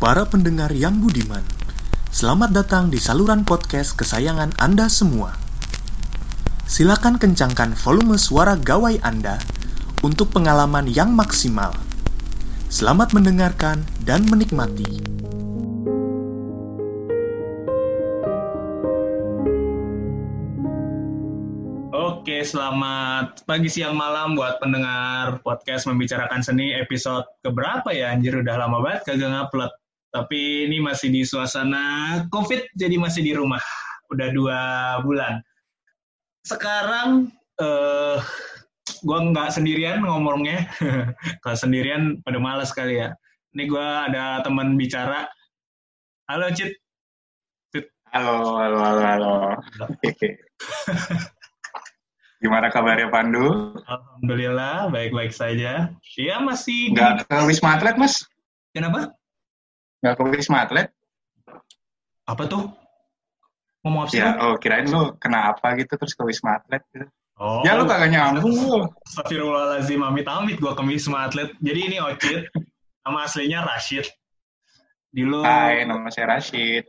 para pendengar yang budiman. Selamat datang di saluran podcast kesayangan Anda semua. Silakan kencangkan volume suara gawai Anda untuk pengalaman yang maksimal. Selamat mendengarkan dan menikmati. Oke, selamat pagi, siang, malam buat pendengar podcast membicarakan seni episode keberapa ya? Anjir, udah lama banget kagak ngupload. Tapi ini masih di suasana COVID, jadi masih di rumah. Udah dua bulan. Sekarang, eh, gue nggak sendirian ngomongnya. Kalau sendirian pada malas kali ya. Ini gue ada teman bicara. Halo, Cit. Halo, halo, halo, halo. Gimana kabarnya Pandu? Alhamdulillah, baik-baik saja. Iya, masih... Nggak ke Wisma Atlet, Mas? Kenapa? Nggak ke Wisma Atlet? Apa tuh? Ngomong apa sih? Ya, oh kirain lu kena apa gitu terus ke Wisma Atlet gitu. Oh, Ya lu kagak nyambung lu. Astagfirullahaladzim, amit-amit gue ke Wisma Atlet. Jadi ini Ocit, nama aslinya Rashid. Dulu, Hai, nama saya Rashid.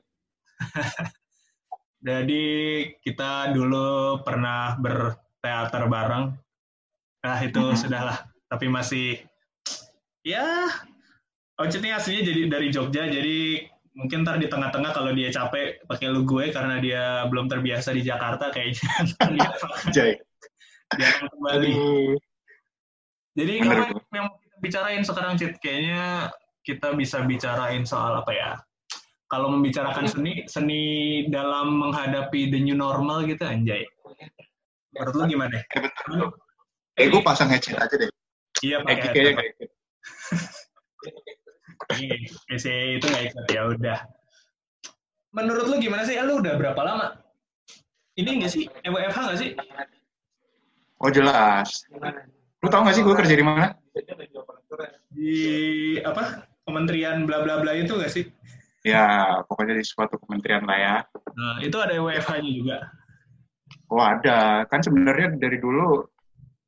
jadi kita dulu pernah berteater bareng. Nah itu Mhm. sudahlah, tapi masih, ya, Ocit ini aslinya jadi dari Jogja, jadi mungkin ntar di tengah-tengah kalau dia capek pakai lu gue karena dia belum terbiasa di Jakarta kayaknya dia, Jai. dia kembali. Aduh. Jadi Bener, apa yang mau kita bicarain sekarang, Cit? Kayaknya kita bisa bicarain soal apa ya? Kalau membicarakan seni, seni dalam menghadapi the new normal gitu, anjay. Menurut lu gimana? Eh, bentar. Eh, gue pasang headset aja deh. Iya, pakai headset. Nih, PC itu nggak ikut, ya udah. Menurut lu gimana sih? Lu udah berapa lama? Ini nggak sih? EWFH nggak sih? Oh jelas. Lu tau gak sih gue kerja di mana? Di apa? Kementerian bla bla bla itu nggak sih? Ya, pokoknya di suatu kementerian lah ya. Nah, itu ada EWFH-nya juga. Oh ada. Kan sebenarnya dari dulu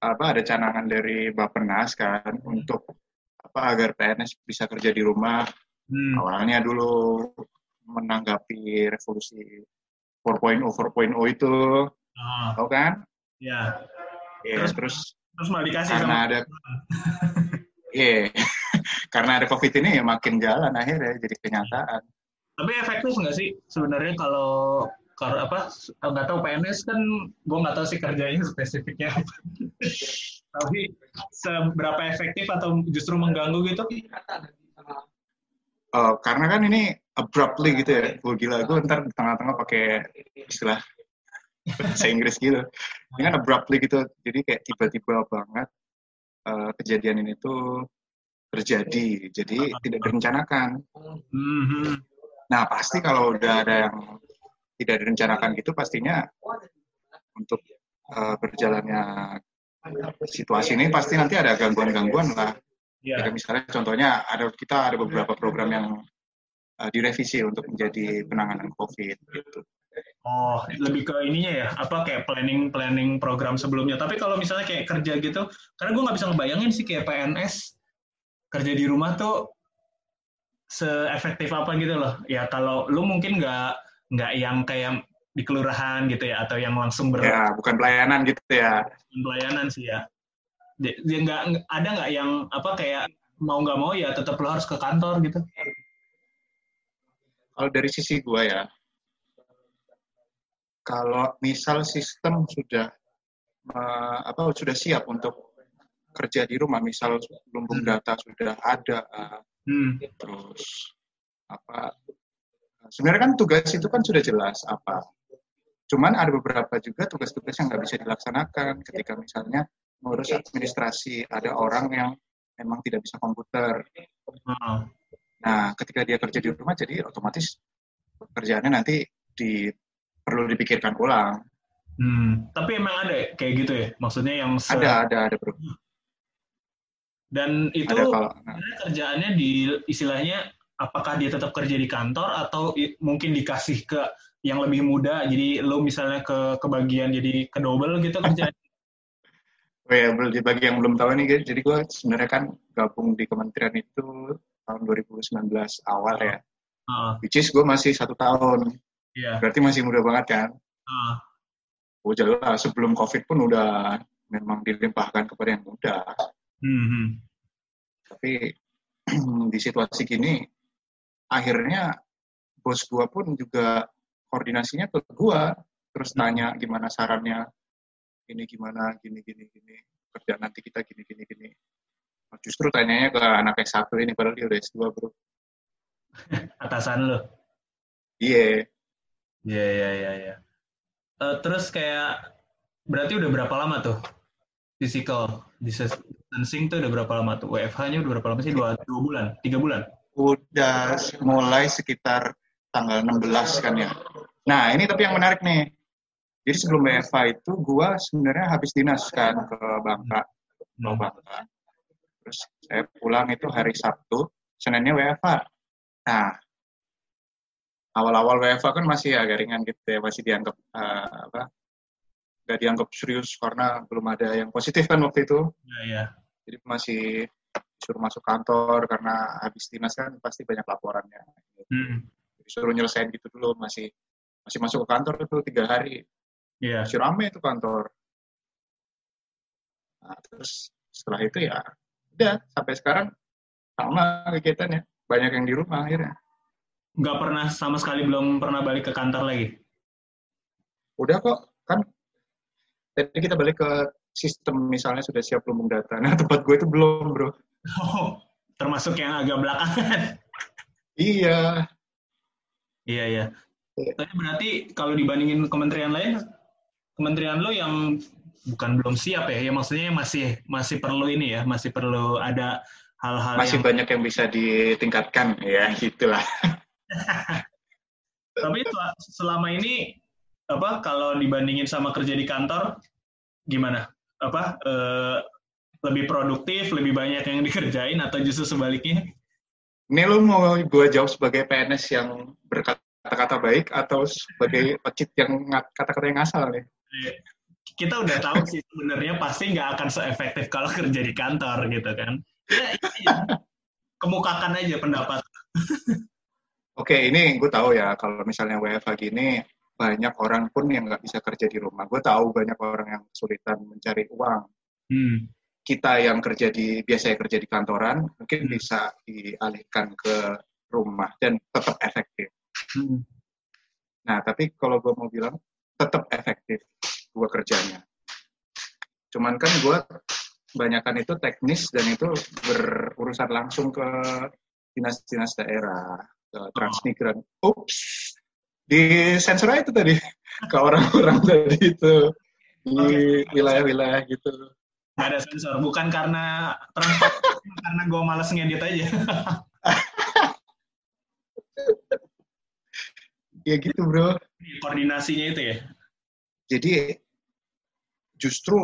apa ada canangan dari Bappenas kan untuk apa agar PNS bisa kerja di rumah. Hmm. awalnya dulu menanggapi revolusi 4.0 4.0 itu. Ah, tau kan? Ya. ya Terus- terus Terus malah dikasih karena sama ada iya. Karena ada covid ini ya makin jalan akhirnya jadi kenyataan. Tapi efektif nggak sih sebenarnya kalau kalau apa nggak tahu PNS kan gue nggak tahu sih kerjanya spesifiknya. Tapi seberapa efektif atau justru mengganggu gitu? Eh, karena kan ini abruptly gitu ya. Gue gila gue ntar di tengah-tengah pakai istilah bahasa Inggris gitu. Ini kan abruptly gitu. Jadi kayak tiba-tiba banget eh, kejadian ini tuh terjadi. Jadi tidak direncanakan. Mhm. Nah, pasti kalau udah ada yang tidak direncanakan gitu, pastinya untuk eh, berjalannya situasi ini pasti nanti ada gangguan-gangguan lah. Kayak misalnya contohnya ada kita ada beberapa program yang eh, direvisi untuk menjadi penanganan COVID gitu. Oh, lebih ke ininya ya, apa kayak planning planning program sebelumnya. Tapi kalau misalnya kayak kerja gitu, karena gue nggak bisa ngebayangin sih kayak PNS kerja di rumah tuh seefektif apa gitu loh. Ya kalau lu mungkin nggak nggak yang kayak di kelurahan gitu ya, atau yang langsung ber Ya, bukan pelayanan gitu ya. pelayanan sih ya. Dia nggak ada nggak yang apa kayak mau nggak mau ya tetap lo harus ke kantor gitu. Kalau dari sisi gua ya, kalau misal sistem sudah eh, apa sudah siap untuk kerja di rumah, misal lumbung Hmm. data sudah ada, eh, Hmm. terus apa sebenarnya kan tugas itu kan sudah jelas apa cuman ada beberapa juga tugas-tugas yang nggak bisa dilaksanakan ketika misalnya ngurus administrasi ada orang yang memang tidak bisa komputer Oh. nah ketika dia kerja di rumah jadi otomatis pekerjaannya nanti di perlu dipikirkan ulang Hmm. Tapi emang ada ya kayak gitu ya, maksudnya yang se- ada ada ada bro. dan itu ada kalau nah, kerjaannya di istilahnya apakah dia tetap kerja di kantor atau mungkin dikasih ke yang lebih muda jadi lo misalnya ke kebagian jadi ke double gitu kerjaan Oh ya, belum bagi yang belum tahu nih, guys. jadi gue sebenarnya kan gabung di kementerian itu tahun 2019 awal ya. Ah, Which is gue masih satu tahun. iya. Berarti masih muda banget kan. Ah, Oh jelas, sebelum COVID pun udah memang dilimpahkan kepada yang muda. hmm, hmm. Tapi di situasi gini, akhirnya bos gua pun juga koordinasinya ke gua. Terus tanya gimana sarannya, ini gimana, gini, gini, gini. Kerja nanti kita gini, gini, gini. Justru tanyanya ke anak S1 ini, padahal dia udah S2 bro. Atasan lu. Iya, Iya, iya, iya, iya. Eh, terus kayak berarti udah berapa lama tuh physical distancing tuh udah berapa lama tuh? WFH-nya udah berapa lama sih? Dua, dua bulan? Tiga bulan? udah mulai sekitar tanggal 16 kan ya. Nah, ini tapi yang menarik nih. Jadi sebelum WFA itu gua sebenarnya habis dinas kan ke Bangka, ke Bangka. Terus saya pulang itu hari Sabtu, Seninnya WFA. Nah, awal-awal WFA kan masih agak ringan gitu ya, masih dianggap eh, apa? Gak dianggap serius karena belum ada yang positif kan waktu itu. Iya, iya. Jadi masih disuruh masuk kantor karena habis dinas kan pasti banyak laporannya. Hmm, disuruh nyelesain gitu dulu masih masih masuk ke kantor itu tiga hari. Iya. masih rame itu kantor. Nah, terus setelah itu ya udah sampai sekarang sama kegiatannya. Banyak yang di rumah akhirnya. Nggak pernah sama sekali belum pernah balik ke kantor lagi. udah kok kan tadi kita balik ke sistem misalnya sudah siap lumbung data. Nah tempat gue itu belum bro. Oh, termasuk yang agak belakangan. iya Iya, iya. Iya. Tapi berarti kalau dibandingin kementerian lain, kementerian lo yang bukan belum siap ya, ya maksudnya masih masih perlu ini ya, masih perlu ada hal-hal masih yang banyak yang bisa ditingkatkan ya gitulah Tapi sel- selama ini apa kalau dibandingin sama kerja di kantor gimana? Apa eh, lebih produktif, lebih banyak yang dikerjain atau justru sebaliknya? Ini lu mau gue jawab sebagai PNS yang berkata-kata baik atau sebagai pecit yang kata-kata yang ngasal nih? Kita udah tahu sih sebenarnya pasti nggak akan seefektif kalau kerja di kantor gitu kan. Ya, iya. kemukakan aja pendapat. Oke, ini gue tahu ya kalau misalnya WFH gini banyak orang pun yang nggak bisa kerja di rumah. Gue tahu banyak orang yang kesulitan mencari uang. Hmm. Kita yang kerja di biasanya kerja di kantoran mungkin Hmm. bisa dialihkan ke rumah dan tetap efektif. Hmm. Nah, tapi kalau gue mau bilang tetap efektif gue kerjanya. Cuman kan gue kebanyakan itu teknis dan itu berurusan langsung ke dinas-dinas daerah, ke transmigran. Ups, di sensor itu tadi ke orang-orang tadi itu di wilayah-wilayah gitu. Ada sensor, bukan karena transport, karena gue males ngedit aja. Ya gitu bro. Koordinasinya itu ya. Jadi justru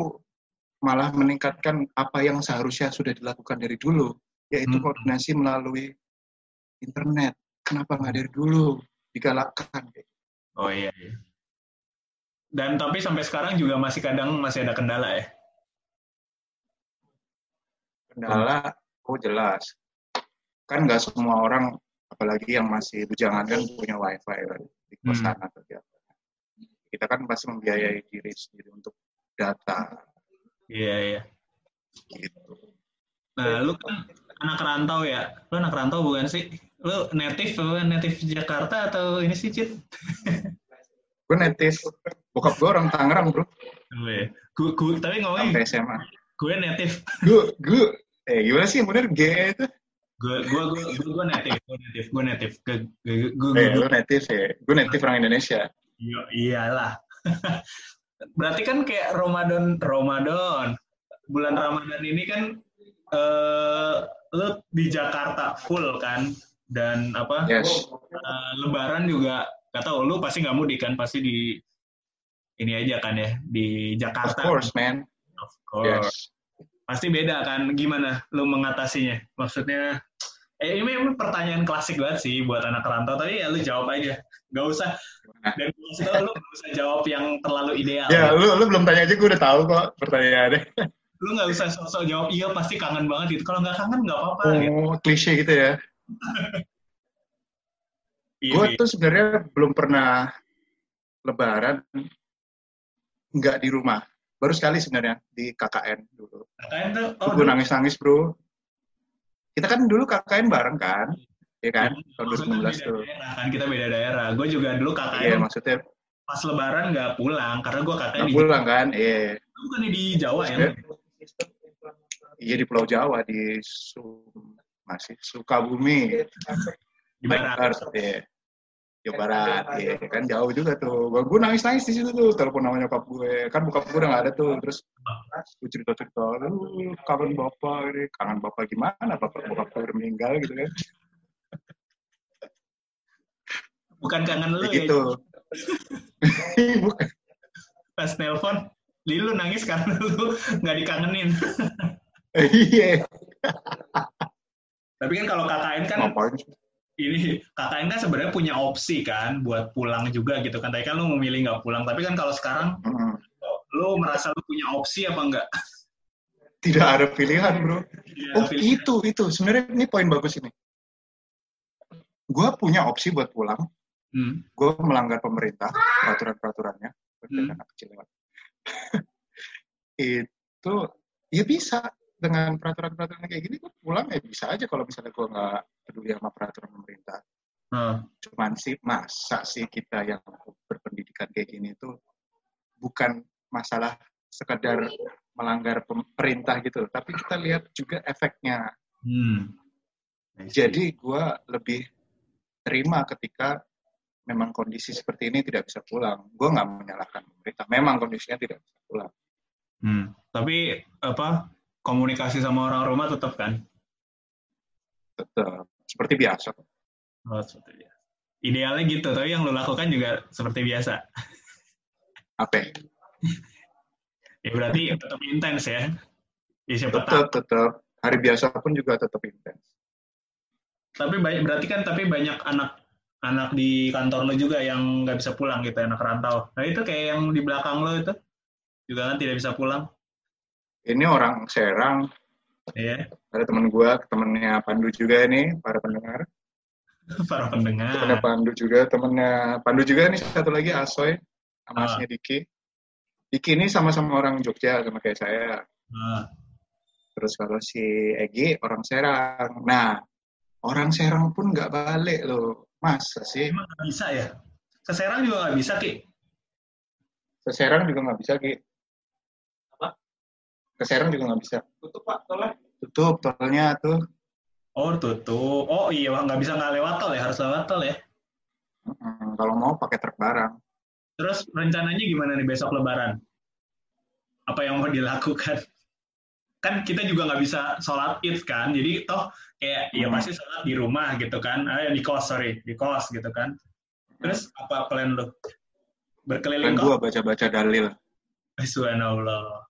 malah meningkatkan apa yang seharusnya sudah dilakukan dari dulu, yaitu Hmm. koordinasi melalui internet. Kenapa nggak dari dulu digalakkan? Oh iya. iya. Dan tapi sampai sekarang juga masih kadang masih ada kendala ya. Kendala, oh jelas. Kan nggak semua orang, apalagi yang masih bujangan kan punya wifi kan, di kosan atau di apa. Kita kan pasti membiayai diri sendiri untuk data. Iya iya. Gitu. Nah lu kan anak rantau ya. Lu anak rantau bukan sih? Lu native native Jakarta atau ini sih Cit? Gue native, bokap gue orang Tangerang bro, Gue, gue, gue tapi sampai SMA. gue native. Gue, gue, eh gimana sih bener G itu? Gue gue gue gue, gue native, gue native, gue native. Gue gue gue, gue, native ya? Gue native orang Indonesia. Iya, iyalah. Berarti kan kayak Ramadan, Ramadan. Bulan Ramadan ini kan eh lu di Jakarta full kan dan apa? Yes. eh, Lebaran juga gak tau lu pasti nggak mudik kan pasti di ini aja kan ya di Of Jakarta. course, man. Of course. Yes. Pasti beda kan gimana lu mengatasinya? Maksudnya eh ini memang pertanyaan klasik banget sih buat anak rantau tapi ya lu jawab aja. Gak usah dan gue kasih tau lu gak usah jawab yang terlalu ideal. Ya, lu, lu belum tanya aja, gue udah tahu kok pertanyaannya. Lu nggak usah sosok jawab iya pasti kangen banget gitu. Kalau nggak kangen nggak apa-apa gitu. Oh, klise gitu ya. Iya, Gue iya. tuh sebenarnya belum pernah lebaran nggak di rumah. Baru sekali sebenarnya di KKN dulu. KKN tuh, oh, gue nangis-nangis bro. Kita kan dulu KKN bareng kan, ya kan? Tahun maksudnya 2016 beda tuh. daerah, kan kita beda daerah. Gue juga dulu Iya KKN maksudnya pas lebaran nggak pulang karena gue KKN nggak di pulang kan? Iya. Jawa. Bukan di Jawa ya? Iya di Pulau Jawa di Sum masih Sukabumi. Di barat. Iya. Jawa Barat, iya kan jauh juga tuh. Gue, gue nangis nangis di situ tuh, telepon nama nyokap gue, kan bokap gue udah gak ada tuh, terus gue cerita cerita, lu kangen bapak ini, kangen bapak gimana, bapak bokap gue udah meninggal gitu kan, Bukan kangen lu ya? gitu. Bukan. Pas nelpon, lu nangis karena lu nggak dikangenin. Iya, Tapi kan kalau KKN kan ngapain? Ini KKN kan sebenarnya punya opsi kan buat pulang juga gitu kan. Tadi kan lu memilih nggak pulang. Tapi kan kalau sekarang Mm-mm. lu merasa lu punya opsi apa enggak? Tidak ada pilihan bro. Ya, Oh pilih. itu itu sebenarnya ini poin bagus ini. Gue punya opsi buat pulang, Hmm. gue melanggar pemerintah peraturan-peraturannya Hmm. anak kecil lewat. itu ya bisa dengan peraturan-peraturan kayak gini gue pulang ya bisa aja kalau misalnya gue nggak peduli sama peraturan pemerintah Nah, cuman sih masa sih kita yang berpendidikan kayak gini itu bukan masalah sekedar melanggar pemerintah gitu tapi kita lihat juga efeknya hmm. jadi gue lebih terima ketika memang kondisi seperti ini tidak bisa pulang. Gue nggak menyalahkan pemerintah. Memang kondisinya tidak bisa pulang. Hmm. Tapi apa komunikasi sama orang rumah tetap kan? Tetap seperti biasa. Oh, seperti biasa. Idealnya gitu, tapi yang lo lakukan juga seperti biasa. Apa? Ya berarti tetap intens ya. Ya siapa tahu. Tetap, tetap. Hari biasa pun juga tetap intens. Tapi banyak berarti kan tapi banyak anak anak di kantor lo juga yang nggak bisa pulang gitu, anak rantau. Nah itu kayak yang di belakang lo itu juga kan tidak bisa pulang. Ini orang Serang. Iya, Ada teman gue, temennya Pandu juga nih, para pendengar. para Temennya pendengar. Pandu juga, temennya Pandu juga nih satu lagi Asoy, sama asnya Diki. Diki ini sama-sama orang Jogja, sama kayak saya. Nah, Terus kalau si Egi orang Serang. Nah, orang Serang pun nggak balik loh. Masa sih? emang nggak bisa ya? Ke Serang juga nggak bisa, Ki. Ke Serang juga nggak bisa, Ki. Ke Serang juga nggak bisa. Tutup, Pak, tolnya. Tutup, tolnya tuh. Oh, tutup. Oh iya, nggak bisa nggak lewat tol ya, harus lewat tol ya. Mm, kalau mau pakai truk barang. Terus rencananya gimana nih besok lebaran? Apa yang mau dilakukan? Kan kita juga nggak bisa sholat id kan, jadi toh kayak ya Hmm. pasti sholat di rumah gitu kan, eh, di kos sorry, di kos gitu kan. Terus apa plan lu? Berkeliling Kan gua baca-baca dalil. Subhanallah.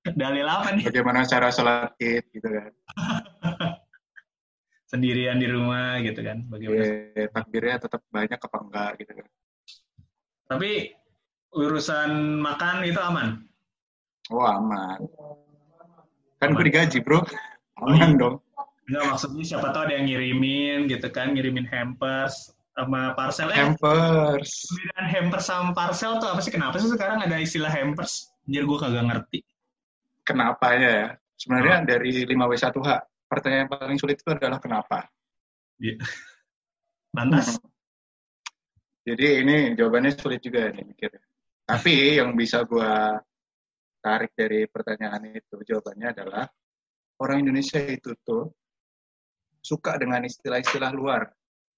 Dalil apa nih? Bagaimana cara sholat id gitu kan. Sendirian di rumah gitu kan? Bagaimana? Ya, takbirnya tetap banyak apa enggak gitu kan. Tapi urusan makan itu aman. Oh aman. Kan gue digaji bro. Aman dong. Enggak maksudnya siapa tahu ada yang ngirimin gitu kan, ngirimin hampers sama parcel. Eh, Hampers. perbedaan hampers sama parcel tuh apa sih? Kenapa sih sekarang ada istilah hampers? Anjir gue kagak ngerti. Kenapanya ya? Sebenarnya dari 5W1H, pertanyaan paling sulit itu adalah kenapa. Lantas, Jadi ini jawabannya sulit juga nih mikir. Tapi yang bisa gua tarik dari pertanyaan itu jawabannya adalah orang Indonesia itu tuh suka dengan istilah-istilah luar,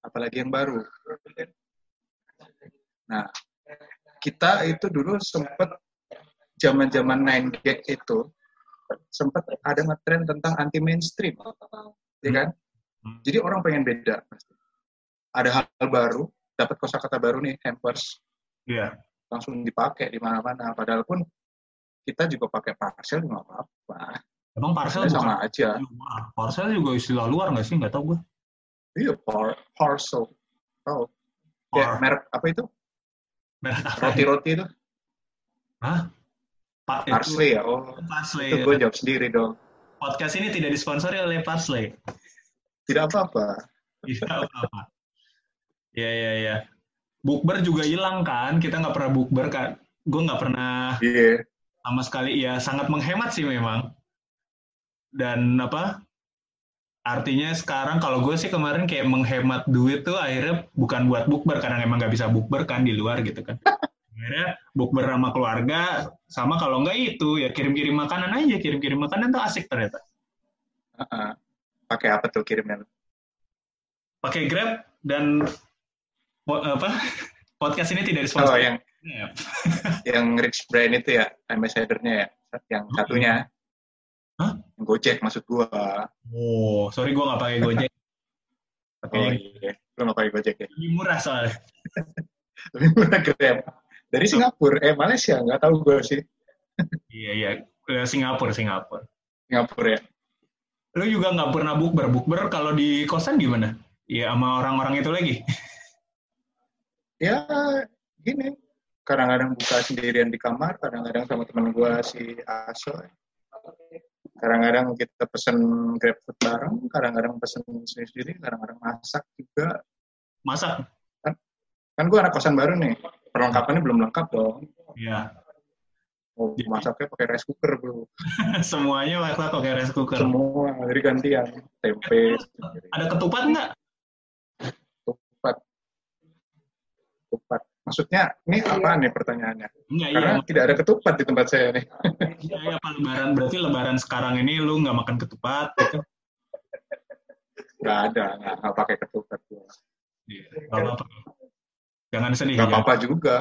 apalagi yang baru. Nah, kita itu dulu sempat zaman-zaman 9gag itu sempat ada ngetren tentang anti mainstream, ya kan? Hmm. Jadi orang pengen beda pasti. Ada hal baru, dapat kosakata baru nih, hampers, Iya. langsung dipakai di mana-mana. Padahal pun kita juga pakai parcel nggak apa-apa. Emang parcel bukan sama aja. Parcel juga istilah luar nggak sih? Nggak tahu gue. Iya, par parcel. Oh, ya Par- merek apa itu? Merek apa? Roti-roti itu? Hah? Pak Parsley ya? Oh, Parsley. itu gue jawab sendiri dong. Podcast ini tidak disponsori oleh Parsley. tidak apa-apa. Tidak apa-apa. Ya, ya, ya. Bukber juga hilang kan? Kita nggak pernah bukber kan? Gue nggak pernah Iya. sama sekali. Ya, sangat menghemat sih memang. Dan apa? Artinya sekarang kalau gue sih kemarin kayak menghemat duit tuh akhirnya bukan buat bukber karena emang nggak bisa bukber kan di luar gitu kan. Akhirnya bukber sama keluarga sama kalau nggak itu ya kirim-kirim makanan aja, kirim-kirim makanan tuh asik ternyata. Uh-uh. Pakai apa tuh kirimnya? Pakai Grab dan po- apa? Podcast ini tidak Oh, disponsori. yang yang Rich Brian itu ya, ambassador-nya ya, yang satunya. Hah? Yang Gojek maksud gua. Oh, sorry gue nggak pakai Gojek. Pakai Oh iya, lu nggak pakai Gojek ya? lebih murah soalnya. Lebih murah Grab. Dari Singapura, eh Malaysia, nggak tahu gua sih. Iya, iya. Singapura, Singapura. Singapura ya. Lu juga nggak pernah bukber. Bukber kalau di kosan gimana? Iya, sama orang-orang itu lagi. Ya, gini. Kadang-kadang buka sendirian di kamar, kadang-kadang sama teman gua si Aso. Kadang-kadang kita pesen Grab food bareng, kadang-kadang pesen sendiri, kadang-kadang masak juga. Masak? Kan gua anak kosan baru nih, perlengkapannya belum lengkap dong. Iya. Mau masaknya pakai rice cooker bro. Semuanya masak pakai rice cooker. Semua, jadi gantian. Tempe, Ada ketupat nggak? tupat. Tupat. Maksudnya, ini apa nih pertanyaannya? Enggak, iya. Karena tidak ada ketupat di tempat saya nih. Iya, iya, apa lebaran. Berarti lebaran sekarang ini lu nggak makan ketupat gitu. Nggak ada, nggak, nggak pakai ketupat. Iya, nggak apa-apa. Jangan sedih. Nggak ya. apa-apa juga.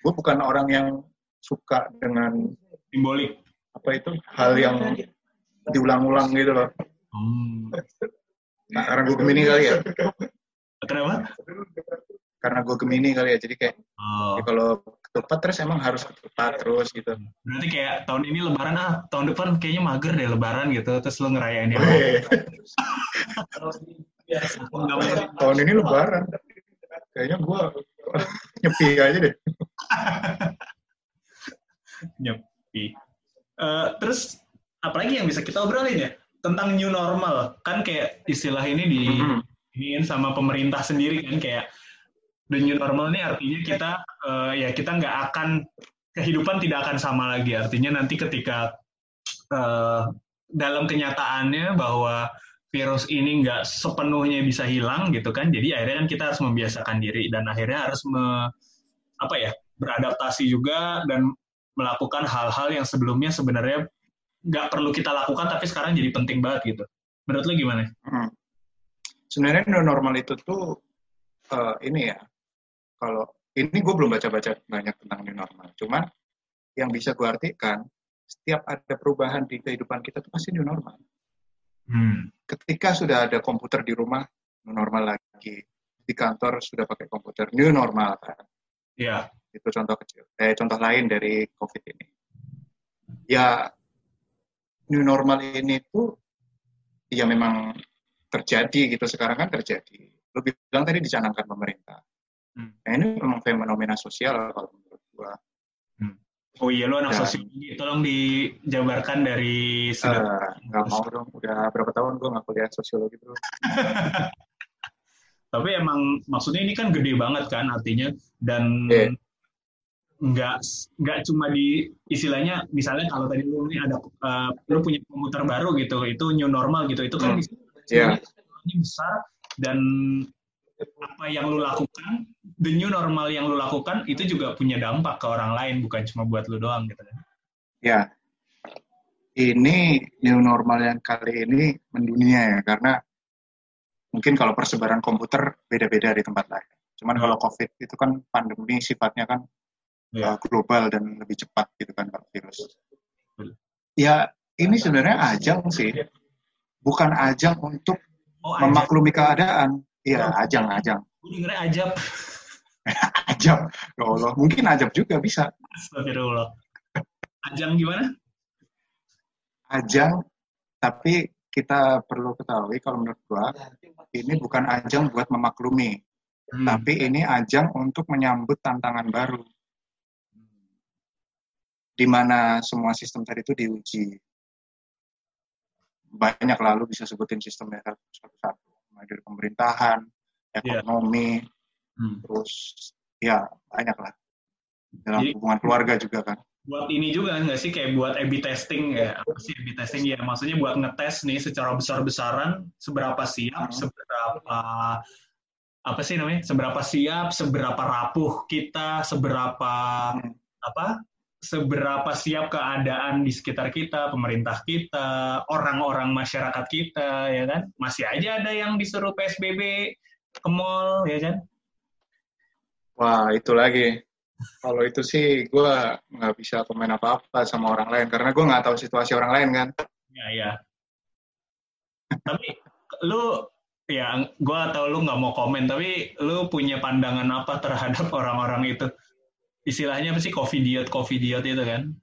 Gue bukan orang yang suka dengan Simbolik. apa itu hal yang diulang-ulang gitu loh. Hmm. Nah, karena gue gemini kali ya. Kenapa? Karena gue gemini kali ya. Jadi kayak Oh. ya kalau ketupat terus emang harus ketupat terus gitu. Berarti kayak tahun ini lebaran ah, tahun depan kayaknya mager deh lebaran gitu, terus lu ngerayain ya. Nggak mau di- tahun ini lebaran. Kayaknya gue nyepi aja deh. nyepi. Eh, terus apalagi yang bisa kita obrolin ya tentang new normal kan kayak istilah ini di Mhm. iniin sama pemerintah sendiri kan kayak the new normal ini artinya kita eh, ya kita nggak akan kehidupan tidak akan sama lagi artinya nanti ketika eh, dalam kenyataannya bahwa virus ini nggak sepenuhnya bisa hilang gitu kan jadi akhirnya kan kita harus membiasakan diri dan akhirnya harus me, apa ya beradaptasi juga dan melakukan hal-hal yang sebelumnya sebenarnya nggak perlu kita lakukan tapi sekarang jadi penting banget gitu menurut lu gimana? Hmm. Sebenarnya new normal itu tuh eh, ini ya. Kalau ini gue belum baca-baca banyak tentang new normal. Cuman yang bisa gue artikan, setiap ada perubahan di kehidupan kita tuh pasti new normal. Hmm. Ketika sudah ada komputer di rumah, new normal lagi. Di kantor sudah pakai komputer, new normal kan. Ya, Itu contoh kecil. Eh, contoh lain dari COVID ini. Ya, new normal ini tuh ya memang terjadi gitu sekarang kan terjadi. Lu bilang tadi dicanangkan pemerintah. Hmm. Nah, ini memang fenomena sosial kalau menurut gua. Oh iya, lo anak Dan- sosiologi. Tolong dijabarkan dari sudut. Eh, nggak mau dong, udah berapa tahun gua nggak kuliah sosiologi bro. Tapi emang maksudnya ini kan gede banget kan artinya dan Iya. nggak nggak cuma di istilahnya misalnya kalau tadi lu ini ada eh, lu punya komputer baru gitu itu new normal gitu itu kan Hmm. istilahnya Iya. besar dan apa yang lu lakukan the new normal yang lu lakukan itu juga punya dampak ke orang lain bukan cuma buat lu doang gitu kan Ya, ini new normal yang kali ini mendunia ya, karena mungkin kalau persebaran komputer beda-beda di tempat lain. Cuman kalau COVID itu kan pandemi sifatnya kan Iya. uh, global dan lebih cepat gitu kan kalau virus. Ya, ini sebenarnya ajang sih, bukan ajang untuk oh memaklumi keadaan. Iya, ajang, ajang, gue dengernya ajab ajang. Ya Allah, mungkin ajab juga bisa. Astagfirullah ajang gimana Ajang, tapi kita perlu ketahui kalau menurut gua ini bukan ajang buat memaklumi, Hmm. tapi ini ajang untuk menyambut tantangan baru. Di mana semua sistem tadi itu diuji. Banyak lalu bisa sebutin sistemnya satu-satu. mulai dari pemerintahan, Iya. ekonomi, Hmm. terus ya banyak lah dalam Jadi- hubungan keluarga juga kan. buat ini juga nggak sih? Kayak buat A/B testing ya? Apa sih A/B testing? Ya maksudnya buat ngetes nih secara besar-besaran seberapa siap Hmm. seberapa apa sih namanya? Seberapa siap seberapa rapuh kita seberapa Hmm. apa? Seberapa siap keadaan di sekitar kita pemerintah kita orang-orang masyarakat kita ya kan? Masih aja ada yang disuruh PSBB ke mall ya kan Wah itu lagi. Kalau itu sih gue nggak bisa komen apa-apa sama orang lain karena gue nggak tahu situasi orang lain kan. Ya, ya. tapi lu ya gua atau lu nggak mau komen tapi lu punya pandangan apa terhadap orang-orang itu istilahnya apa sih covidiot covidiot itu kan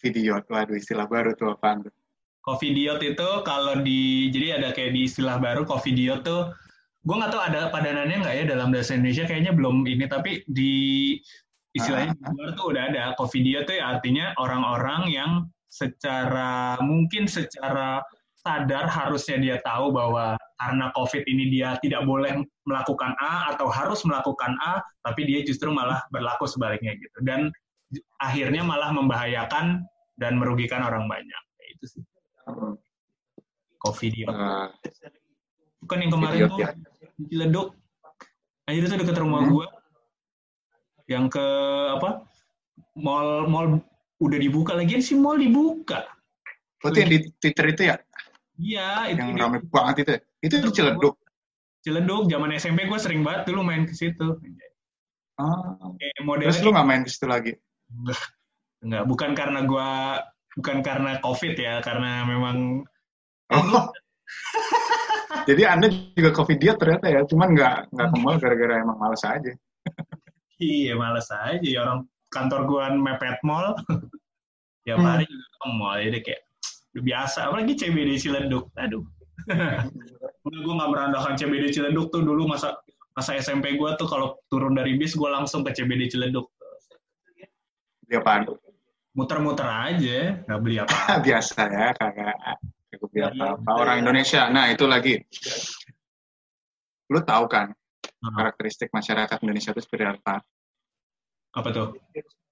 Video, waduh istilah baru tuh apaan tuh. covidiot itu kalau di jadi ada kayak di istilah baru covidiot tuh gue nggak tahu ada padanannya nggak ya dalam bahasa Indonesia kayaknya belum ini tapi di istilahnya di luar tuh udah ada covidiot tuh ya artinya orang-orang yang secara mungkin secara sadar harusnya dia tahu bahwa karena COVID ini dia tidak boleh melakukan A atau harus melakukan A, tapi dia justru malah berlaku sebaliknya gitu. Dan akhirnya malah membahayakan dan merugikan orang banyak. Itu sih. COVID dia. Bukan yang kemarin idiot, tuh ya. di Ciledug. Anjir itu deket rumah Hmm. gua. Yang ke apa? Mall mall udah dibuka lagi sih mall dibuka. oh, itu yang di Twitter itu ya, Iya, itu yang rame banget itu. ya? Itu di Ciledug. Ciledug. Zaman SMP gue sering banget dulu main ke situ. Ah. Kayak modelnya Terus lu nggak main ke situ lagi? Enggak, bukan karena gua bukan karena Covid ya, karena memang Oh. Jadi anda juga covid dia ternyata ya, cuman nggak nggak ke mall gara-gara emang males aja. iya males aja ya orang kantor gua mepet mall. Tiap Hmm. hari juga ke mall, jadi kayak udah biasa. Apalagi CBD Ciledug. Aduh. Udah gue nggak merendahkan CBD Ciledug tuh dulu masa masa SMP gua tuh kalau turun dari bis gua langsung ke CBD Ciledug. Dia apaan? Muter-muter aja, nggak beli apa. Biasa ya, kagak beli Iya. apa-apa. Orang Indonesia. Nah itu lagi. Lu tahu kan Hmm. karakteristik masyarakat Indonesia itu seperti apa? Apa tuh?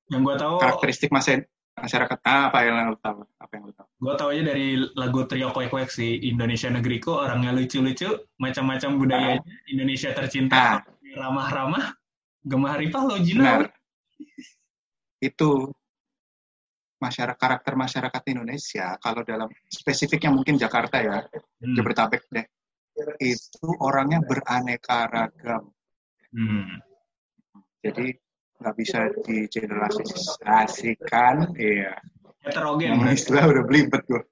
Yang gua tahu Karakteristik masa- masyarakat ah, apa yang lu tahu? Apa yang lu tahu? Gue tau aja dari lagu Trio Koek Koek sih, Indonesia Negeriku, orangnya lucu-lucu, macam-macam budayanya, Indonesia tercinta, Nah. ramah-ramah, gemah ripah lo Jina. Itu masyarakat karakter masyarakat Indonesia kalau dalam spesifiknya mungkin Jakarta ya, Hmm. Jabodetabek deh. Itu orangnya beraneka ragam. Hmm. Jadi nggak bisa digeneralisasikan, iya. Heterogen. Nama istilah udah belibet gue.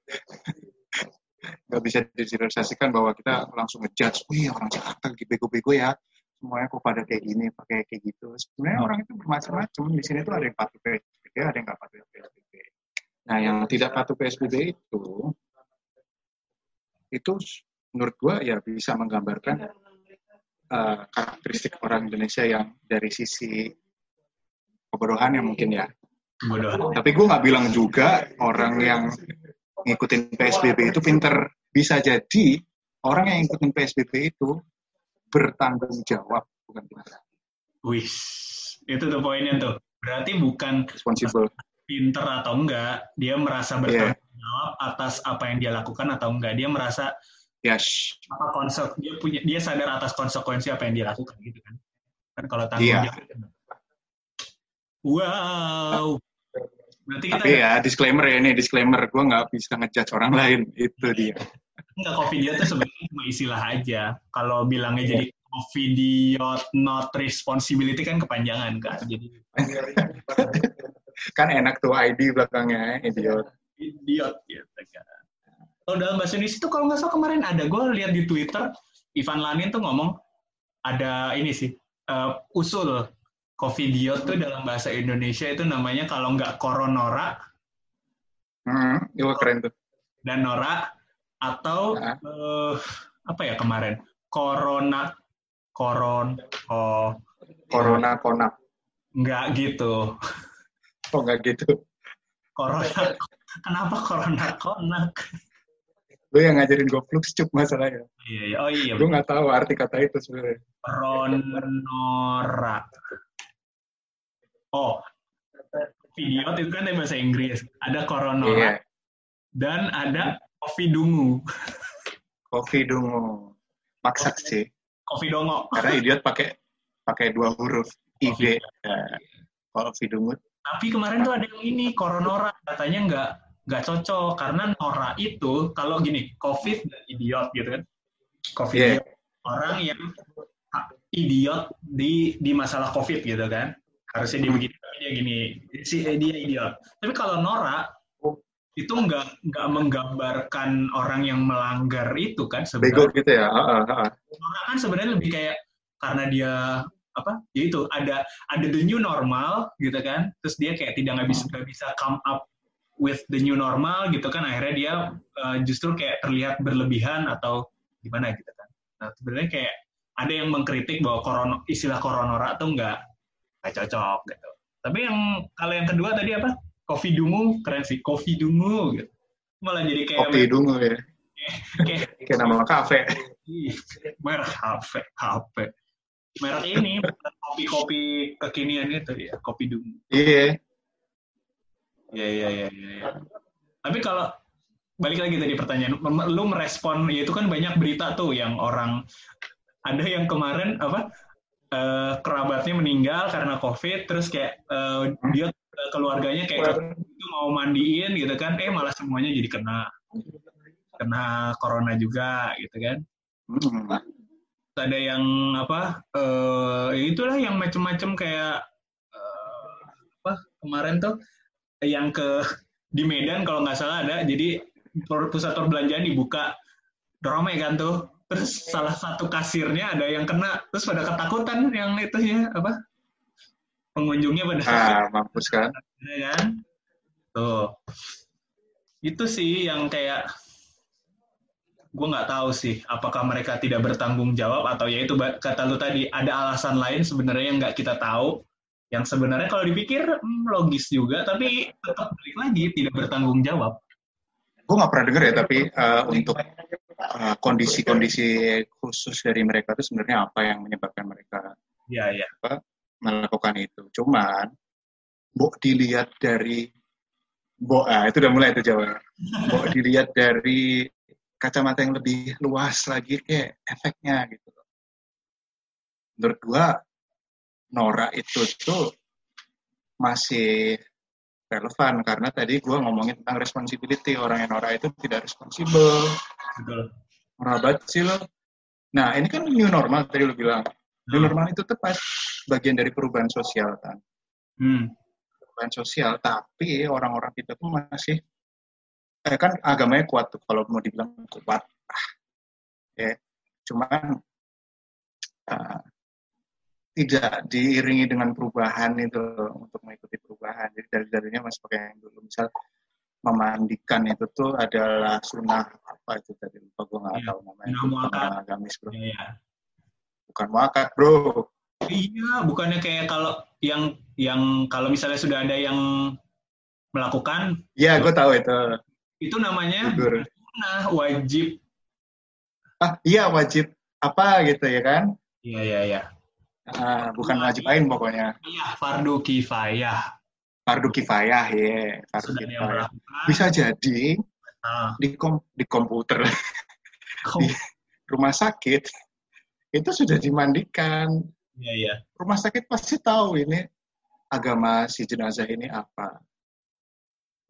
Nggak bisa digeneralisasikan bahwa kita langsung ngejudge, wih orang Jakarta bego-bego ya. Semuanya kok pada kayak gini, pakai kayak gitu. Sebenarnya orang itu bermacam-macam. Di sini tuh ada yang patuh PSBB, ada yang nggak patuh. Nah, yang tidak patuh PSBB itu, itu menurut gue ya bisa menggambarkan eh, karakteristik orang Indonesia yang dari sisi kebodohan yang mungkin ya. Bodoh. Tapi gue nggak bilang juga orang yang ngikutin PSBB itu pinter. Bisa jadi orang yang ngikutin PSBB itu bertanggung jawab, bukan pinter. Wih, itu tuh poinnya tuh. Berarti bukan Responsible. Pinter atau enggak, dia merasa Iya. bertanggung jawab atas apa yang dia lakukan atau enggak. Dia merasa Yes. apa konsep dia punya dia sadar atas konsekuensi apa yang dia lakukan gitu kan. Kan kalau tanggung Iya. jawab. Wow. Berarti kita Tapi ya disclaimer ya ini disclaimer. Gue nggak bisa ngejudge orang lain. Itu dia. Enggak, Covidiot itu sebenarnya cuma istilah aja. Kalau bilangnya jadi Covidiot not responsibility kan kepanjangan kan. Jadi kan enak tuh ID belakangnya, idiot. idiot gitu kan. Kalau dalam bahasa Indonesia itu kalau nggak salah kemarin ada gue lihat di Twitter Ivan Lanin tuh ngomong ada ini sih eh, usul Covidiot tuh dalam bahasa Indonesia itu namanya kalau nggak koronora Hmm, itu keren tuh. dan Nora atau Nah. eh, apa ya kemarin Corona Koron oh Corona konak. nggak gitu Oh nggak gitu. Corona kenapa Corona konak Lu yang ngajarin gue flukcup masalahnya. Iya, iya. Oh iya. Gue nggak tahu arti kata itu sebenarnya. Ronora. Oh, video itu kan bahasa Inggris. Ada koronora Iya. dan ada kopi dungu. Kopi dungu. Maksa sih. Kopi dongo. Karena idiot pakai pakai dua huruf. IV. Ya. Kopi dungu. Tapi kemarin tuh ada yang ini koronora katanya nggak nggak cocok karena Nora itu kalau gini COVID dan idiot gitu kan. COVID idiot. orang yang idiot di di masalah COVID gitu kan. Harusnya dia begini tapi dia gini. Si dia idiot. Tapi kalau Nora itu nggak nggak menggambarkan orang yang melanggar itu kan Bego sebenarnya. gitu ya. Heeh. Nora kan sebenarnya lebih kayak karena dia apa ya itu ada ada the new normal gitu kan terus dia kayak tidak nggak bisa nggak bisa come up with the new normal gitu kan akhirnya dia uh, justru kayak terlihat berlebihan atau gimana gitu kan nah sebenarnya kayak ada yang mengkritik bahwa korono, istilah koronora tuh nggak nggak cocok gitu tapi yang kalau yang kedua tadi apa kopi dungu keren sih kopi dungu gitu malah jadi kayak Kopi dungu ya. kayak Kayak nama kafe. Ih, merek HP, HP. Merek ini kopi-kopi kekinian itu ya, kopi dungu. Iya. Iya, iya, iya, iya. iya. Tapi kalau balik lagi tadi pertanyaan, lu merespon ya itu kan banyak berita tuh yang orang ada yang kemarin apa eh, kerabatnya meninggal karena covid, terus kayak eh, dia eh, keluarganya kayak itu mau mandiin gitu kan, eh malah semuanya jadi kena kena corona juga gitu kan. Ada yang apa eh ya itulah yang macem-macem kayak eh, apa kemarin tuh yang ke di Medan kalau nggak salah ada. Jadi pusat perbelanjaan dibuka. Rame kan tuh. Terus salah satu kasirnya ada yang kena. Terus pada ketakutan yang itu ya apa pengunjungnya pada Ah, mampus kan. ya kan? Tuh. Itu sih yang kayak gue nggak tahu sih apakah mereka tidak bertanggung jawab atau ya itu kata lu tadi ada alasan lain sebenarnya yang nggak kita tahu yang sebenarnya kalau dipikir hmm, logis juga tapi tetap balik lagi tidak bertanggung jawab Gue nggak pernah denger ya, tapi eh, untuk eh, kondisi-kondisi khusus dari mereka itu sebenarnya apa yang menyebabkan mereka ya ya melakukan itu. Cuman, Bo dilihat dari Bo, ah, itu udah mulai itu Jawa. Bo dilihat dari kacamata yang lebih luas lagi kayak efeknya gitu. Menurut gua Nora itu tuh masih relevan karena tadi gua ngomongin tentang responsibility orang yang Nora itu tidak responsibel betul merabat sih lo. Nah ini kan new normal tadi lo bilang. New normal itu tepat bagian dari perubahan sosial kan. hmm. Perubahan sosial, tapi orang-orang kita tuh masih eh, kan agamanya kuat tuh kalau mau dibilang kuat. Ah, ya, cuman ah, tidak diiringi dengan perubahan itu untuk mengikuti perubahan. Jadi dari darinya masih pakai yang dulu. Misal memandikan itu tuh adalah sunnah apa itu tadi lupa gue nggak Iya, tahu namanya itu agamis bro ya, ya. bukan muakat bro iya bukannya kayak kalau yang yang kalau misalnya sudah ada yang melakukan Iya, gue tahu itu. Itu namanya Gugur. nah wajib Ah, iya wajib apa gitu ya kan? iya iya iya Ah, bukan wajib lain pokoknya. iya fardu kifayah Fardu kifayah ya, fardu sudah kifayah. Bisa jadi ah, di kom di komputer kok- di rumah sakit itu sudah dimandikan. iya iya Rumah sakit pasti tahu ini agama si jenazah ini apa.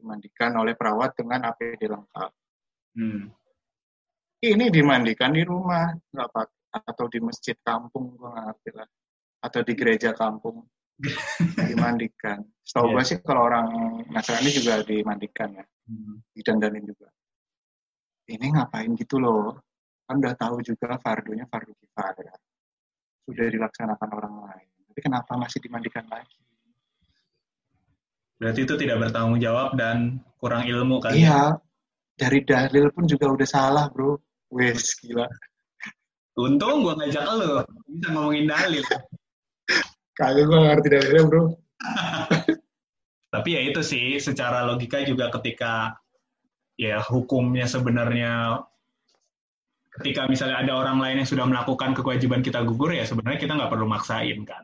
Dimandikan oleh perawat dengan APD lengkap. hmm. Ini dimandikan di rumah, nggak atau di masjid kampung, gue nggak ngerti lah. Atau di gereja kampung dimandikan. Setahu Iya. gue sih kalau orang Nasrani juga dimandikan ya, Hmm. didandanin juga. Ini ngapain gitu loh? Kan udah tahu juga fardunya fardu kifayah. Sudah dilaksanakan orang lain. Tapi kenapa masih dimandikan lagi? Berarti itu tidak bertanggung jawab dan kurang ilmu kan Iya, dari dalil pun juga udah salah bro. Wes gila. untung gua ngajak lo bisa ngomongin dalil Kagak gue ngerti dalilnya bro. tapi ya itu sih secara logika juga ketika ya hukumnya sebenarnya ketika misalnya ada orang lain yang sudah melakukan kewajiban kita gugur ya sebenarnya kita nggak perlu maksain kan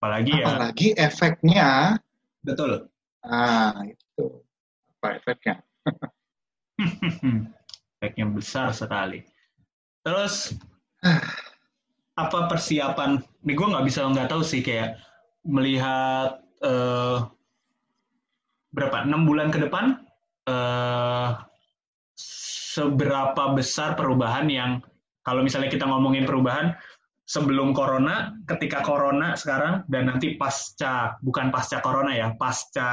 apalagi ya Apalagi efeknya, betul ah itu apa efeknya? efeknya besar sekali. Terus apa persiapan? Nih gue nggak bisa nggak tahu sih kayak melihat eh, berapa? Enam bulan ke depan eh, seberapa besar perubahan yang kalau misalnya kita ngomongin perubahan sebelum corona, ketika corona sekarang dan nanti pasca bukan pasca corona ya, pasca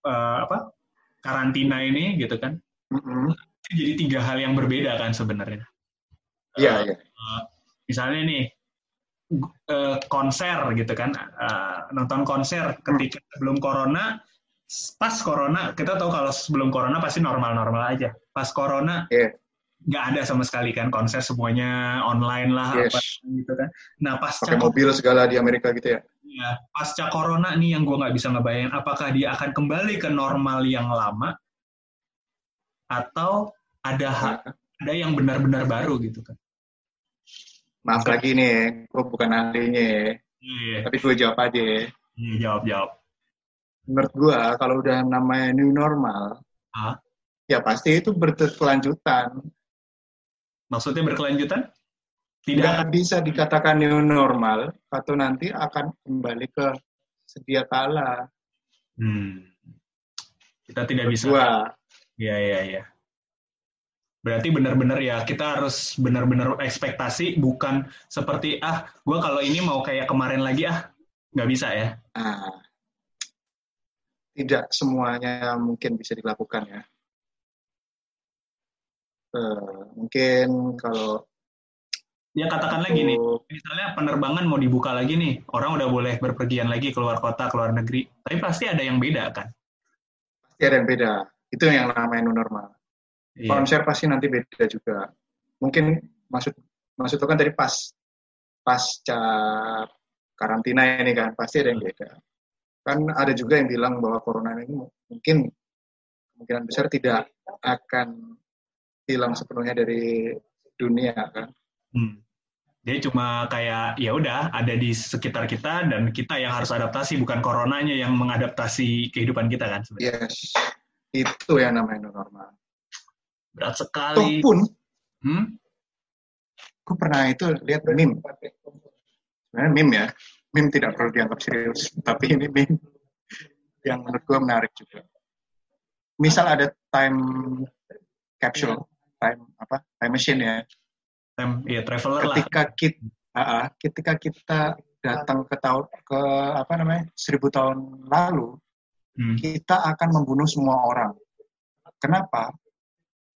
eh, apa karantina ini gitu kan. Mm-mm. Jadi tiga hal yang berbeda kan sebenarnya. Iya, Eh, iya. eh, misalnya nih eh, konser gitu kan eh, nonton konser ketika sebelum corona pas corona kita tahu kalau sebelum corona pasti normal-normal aja pas corona Iya. Nggak ada sama sekali kan konser semuanya online lah Yes. apa gitu kan nah pasca Pakai mobil segala di Amerika gitu ya. ya, pasca corona nih yang gue nggak bisa ngebayangin apakah dia akan kembali ke normal yang lama atau ada ha- ada yang benar-benar baru gitu kan Maaf lagi nih, gue bukan ahlinya ya. iya Tapi gue jawab aja ya. iya jawab jawab Menurut gue, kalau udah namanya new normal, Hah? ya pasti itu berkelanjutan. Maksudnya berkelanjutan? Tidak Nggak bisa dikatakan new normal, atau nanti akan kembali ke sedia kala. Hmm. Kita tidak bisa. Iya, iya, iya. Berarti benar-benar ya kita harus benar-benar ekspektasi bukan seperti ah gue kalau ini mau kayak kemarin lagi ah nggak bisa ya. Nah, tidak semuanya mungkin bisa dilakukan ya. Eh, mungkin kalau Ya katakan lagi nih, misalnya penerbangan mau dibuka lagi nih, orang udah boleh berpergian lagi keluar kota, keluar negeri, tapi pasti ada yang beda kan? pasti ada yang beda. Itu yang namanya new normal. Iya. konser pasti nanti beda juga. Mungkin maksud maksud kan tadi pas pasca karantina ini kan pasti ada yang beda. Kan ada juga yang bilang bahwa corona ini mungkin kemungkinan besar tidak akan hilang sepenuhnya dari dunia kan. Hmm. Dia cuma kayak ya udah ada di sekitar kita dan kita yang harus adaptasi bukan coronanya yang mengadaptasi kehidupan kita kan sebenarnya. Yes, itu yang namanya normal. Berat Toh sekali. pun, Hmm? gue pernah itu lihat meme. Sebenarnya meme ya, meme tidak perlu dianggap serius, tapi ini meme yang menurut gue menarik juga. Misal ada time capsule, time apa, time machine ya. Tem, ya traveler lah. Ketika kita, ketika kita datang ke tahun ke apa namanya seribu tahun lalu, Hmm. kita akan membunuh semua orang. Kenapa?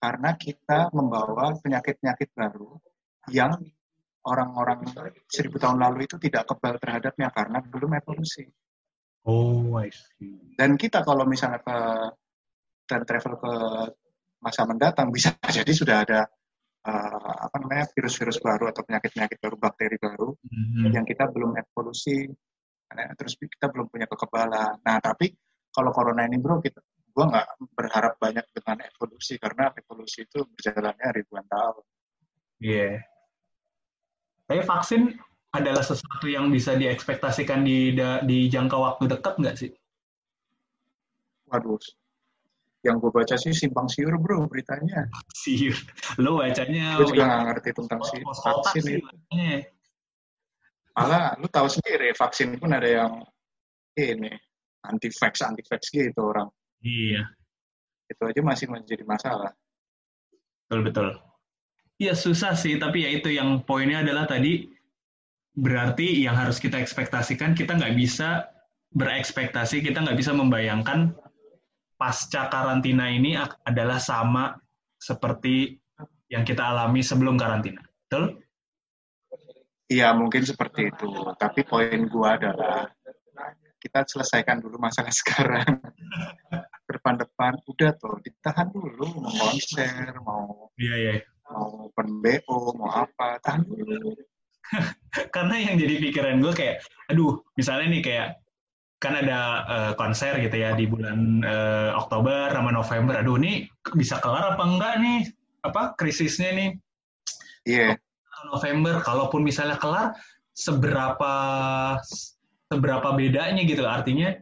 Karena kita membawa penyakit-penyakit baru yang orang-orang seribu tahun lalu itu tidak kebal terhadapnya karena belum evolusi. Oh, I see. Dan kita kalau misalnya ke dan travel ke masa mendatang bisa jadi sudah ada eh, apa namanya virus-virus baru atau penyakit-penyakit baru, bakteri baru Mhm. yang kita belum evolusi, terus kita belum punya kekebalan. Nah, tapi kalau corona ini bro, kita gua nggak berharap banyak dengan evolusi karena evolusi itu berjalannya ribuan tahun. Iya. Tapi vaksin adalah sesuatu yang bisa diekspektasikan di di jangka waktu dekat nggak sih? Waduh, yang gue baca sih simpang siur bro beritanya. Sih, lo bacanya Gue juga nggak ngerti tentang si vaksin itu. Malah lu tahu sendiri vaksin pun ada yang ini anti vax anti vax gitu orang. Iya, Itu aja masih menjadi masalah. betul betul. Iya susah sih, tapi ya itu yang poinnya adalah tadi berarti yang harus kita ekspektasikan kita nggak bisa berekspektasi, kita nggak bisa membayangkan pasca karantina ini adalah sama seperti yang kita alami sebelum karantina. Betul? Iya mungkin seperti itu. Tapi poin gua adalah kita selesaikan dulu masalah sekarang. Depan-depan udah tuh ditahan dulu mau konser, mau Iya, iya. mau open BO, mau apa, tahan dulu. karena yang jadi pikiran gue kayak, aduh, misalnya nih kayak kan ada uh, konser gitu ya di bulan uh, Oktober sama November. Aduh, ini bisa kelar apa enggak nih? Apa krisisnya nih? Iya. Yeah. November, kalaupun misalnya kelar, seberapa seberapa bedanya gitu? Artinya,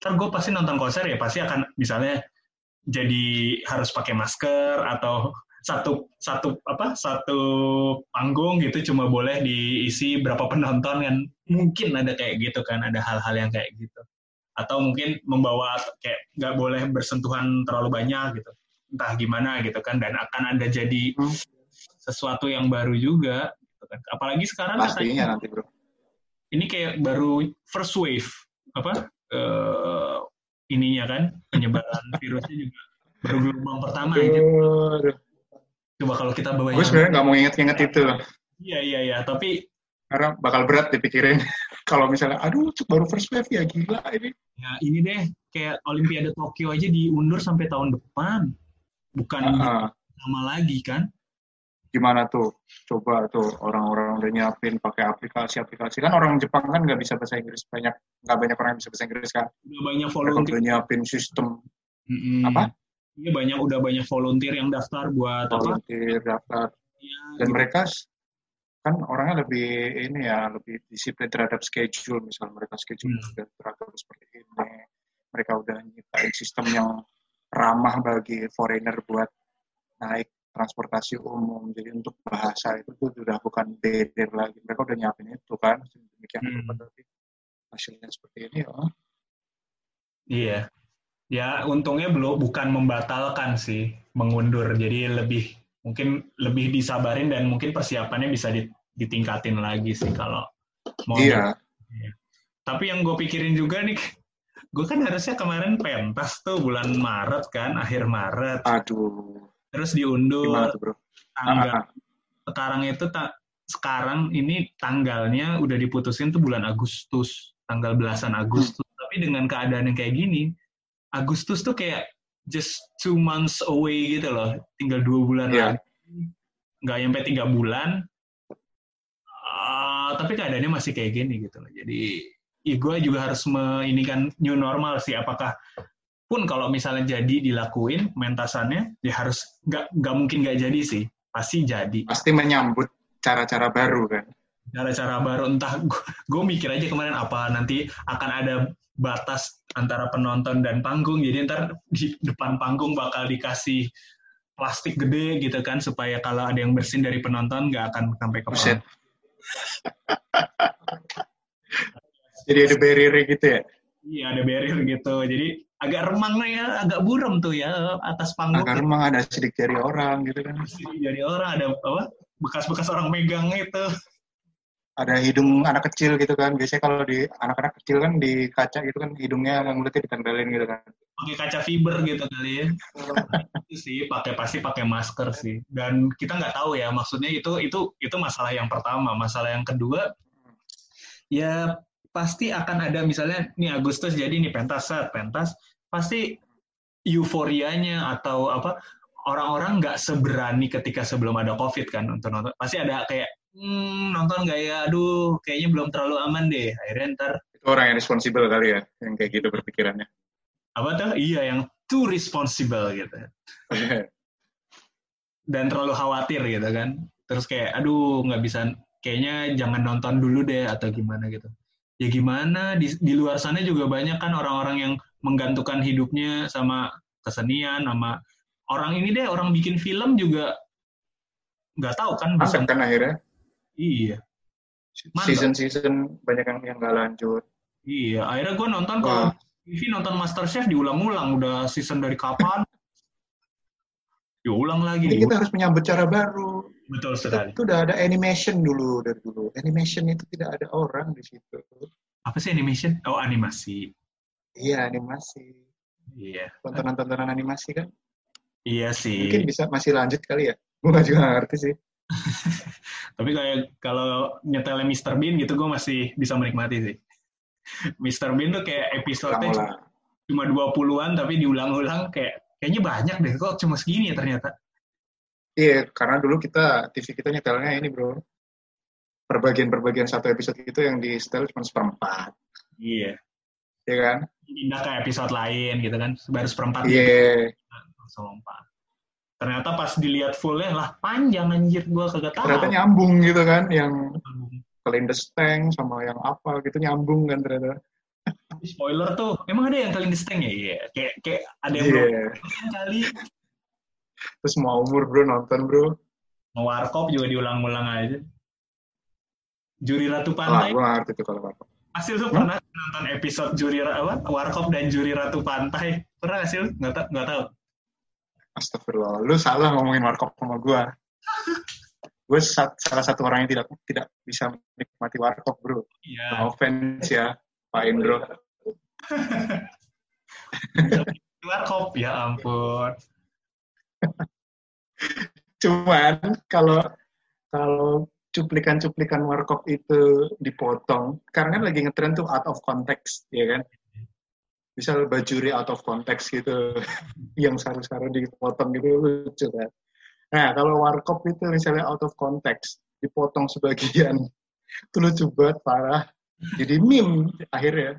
ntar gue pasti nonton konser ya pasti akan misalnya jadi harus pakai masker atau satu satu apa satu panggung gitu cuma boleh diisi berapa penonton kan. Mungkin ada kayak gitu kan ada hal-hal yang kayak gitu. Atau mungkin membawa kayak nggak boleh bersentuhan terlalu banyak gitu. Entah gimana gitu kan dan akan ada jadi hmm. sesuatu yang baru juga gitu kan. Apalagi sekarang pastinya nanti bro. ini kayak baru first wave apa uh, ininya kan penyebaran virusnya juga baru gelombang pertama aja Coba kalau kita bawa Gue sebenarnya nggak mau inget-inget itu. Iya, iya, iya. Tapi... Karena bakal berat dipikirin. kalau misalnya, aduh baru first wave ya, gila ini. Ya ini deh, kayak Olimpiade Tokyo aja diundur sampai tahun depan. Bukan uh -huh. lama lagi kan? Gimana tuh? Coba tuh orang-orang udah nyiapin pakai aplikasi-aplikasi. Kan orang Jepang kan nggak bisa bahasa Inggris banyak. Nggak banyak orang yang bisa bahasa Inggris kan. Udah banyak volunteer. Udah nyiapin sistem. Mm -hmm. Apa? Iya banyak udah banyak volunteer yang daftar buat volunteer apa? daftar. Ya, Dan gitu. mereka kan orangnya lebih ini ya lebih disiplin terhadap schedule misal mereka schedule hmm. sudah teratur seperti ini mereka udah nyiptain sistem yang ramah bagi foreigner buat naik transportasi umum jadi untuk bahasa itu tuh sudah bukan barrier lagi mereka udah nyiapin itu kan demikian hmm. tapi hasilnya seperti ini ya iya ya untungnya belum bukan membatalkan sih mengundur jadi lebih mungkin lebih disabarin dan mungkin persiapannya bisa ditingkatin lagi sih kalau mau iya. Ya. tapi yang gue pikirin juga nih gue kan harusnya kemarin pentas tuh bulan Maret kan akhir Maret aduh terus diundur tuh, bro? tanggal ah, ah. sekarang itu tak sekarang ini tanggalnya udah diputusin tuh bulan Agustus tanggal belasan Agustus hmm. tapi dengan keadaan yang kayak gini Agustus tuh kayak just two months away gitu loh, tinggal dua bulan yeah. lagi, nggak sampai tiga bulan. Uh, tapi keadaannya masih kayak gini gitu loh. Jadi ya gue juga harus kan new normal sih. Apakah pun kalau misalnya jadi dilakuin mentasannya, ya harus nggak nggak mungkin nggak jadi sih, pasti jadi. Pasti menyambut cara-cara baru kan. Cara-cara baru entah gue mikir aja kemarin apa nanti akan ada batas antara penonton dan panggung. Jadi ntar di depan panggung bakal dikasih plastik gede gitu kan supaya kalau ada yang bersin dari penonton nggak akan sampai ke panggung. Jadi ada barrier gitu ya? Iya ada barrier gitu. Jadi agak remang ya, agak buram tuh ya atas panggung. Agak remang ada sidik jari orang gitu kan? Sidik jari orang ada apa? Bekas-bekas orang megang itu ada hidung anak kecil gitu kan. Biasanya kalau di anak-anak kecil kan di kaca gitu kan hidungnya yang mulutnya ditempelin gitu kan. Pakai kaca fiber gitu kali ya. itu sih pakai pasti pakai masker sih. Dan kita nggak tahu ya maksudnya itu itu itu masalah yang pertama. Masalah yang kedua ya pasti akan ada misalnya nih Agustus jadi nih pentas set pentas pasti euforianya atau apa orang-orang nggak seberani ketika sebelum ada covid kan untuk nonton pasti ada kayak hmm, nonton nggak ya? Aduh, kayaknya belum terlalu aman deh. Akhirnya ntar. Itu orang yang responsibel kali ya, yang kayak gitu berpikirannya. Apa tuh? Iya, yang too responsible gitu. Dan terlalu khawatir gitu kan. Terus kayak, aduh nggak bisa, kayaknya jangan nonton dulu deh atau gimana gitu. Ya gimana, di, di luar sana juga banyak kan orang-orang yang menggantungkan hidupnya sama kesenian, sama orang ini deh, orang bikin film juga nggak tahu kan bisa kan akhirnya Iya. Season-season banyak yang yang nggak lanjut. Iya, akhirnya gue nonton kalau TV nonton Masterchef diulang-ulang, udah season dari kapan? diulang lagi. Jadi kita harus menyambut cara baru. Betul sekali. Itu udah ada animation dulu dari dulu. Animation itu tidak ada orang di situ. Apa sih animation? Oh, animasi. Iya, animasi. Iya. Tontonan-tontonan animasi kan? Iya sih. Mungkin bisa masih lanjut kali ya. Gue juga ngerti sih. tapi kayak kalau nyetelnya Mr. Bean gitu gue masih bisa menikmati sih. Mr. Bean tuh kayak episode cuma 20-an tapi diulang-ulang kayak kayaknya banyak deh kok cuma segini ya ternyata. Iya, karena dulu kita TV kita nyetelnya ini bro. Perbagian-perbagian satu episode itu yang di setel cuma seperempat. Iya. ya kan? pindah ke episode lain gitu kan baru seperempat Iya. langsung lompat ternyata pas dilihat fullnya lah panjang anjir gua kagak tahu. Ternyata nyambung gitu kan, yang Clean the Stank sama yang apa gitu nyambung kan ternyata. Spoiler tuh. Emang ada yang kalian disting ya? Iya. Kayak kayak ada yang Iya. belum kali. Terus semua umur bro nonton bro. mau warkop juga diulang-ulang aja. Juri ratu pantai. gue ngerti tuh kalau apa. Hasil lu Hmm? pernah nonton episode juri apa? Warkop dan juri ratu pantai. Pernah lu? Nggak tau nggak tahu Astagfirullah, lu salah ngomongin warkop sama gue. gue salah satu orang yang tidak tidak bisa menikmati warkop bro. iya No offense ya, Pak Indro. warkop ya ampun Cuman kalau kalau cuplikan-cuplikan warkop itu dipotong, karena kan lagi ngetren tuh out of context, ya kan? Misal bajuri out of context gitu, yang saru-saru dipotong gitu lucu kan? Nah, kalau warkop itu misalnya out of context, dipotong sebagian, itu lucu banget, parah. Jadi meme akhirnya.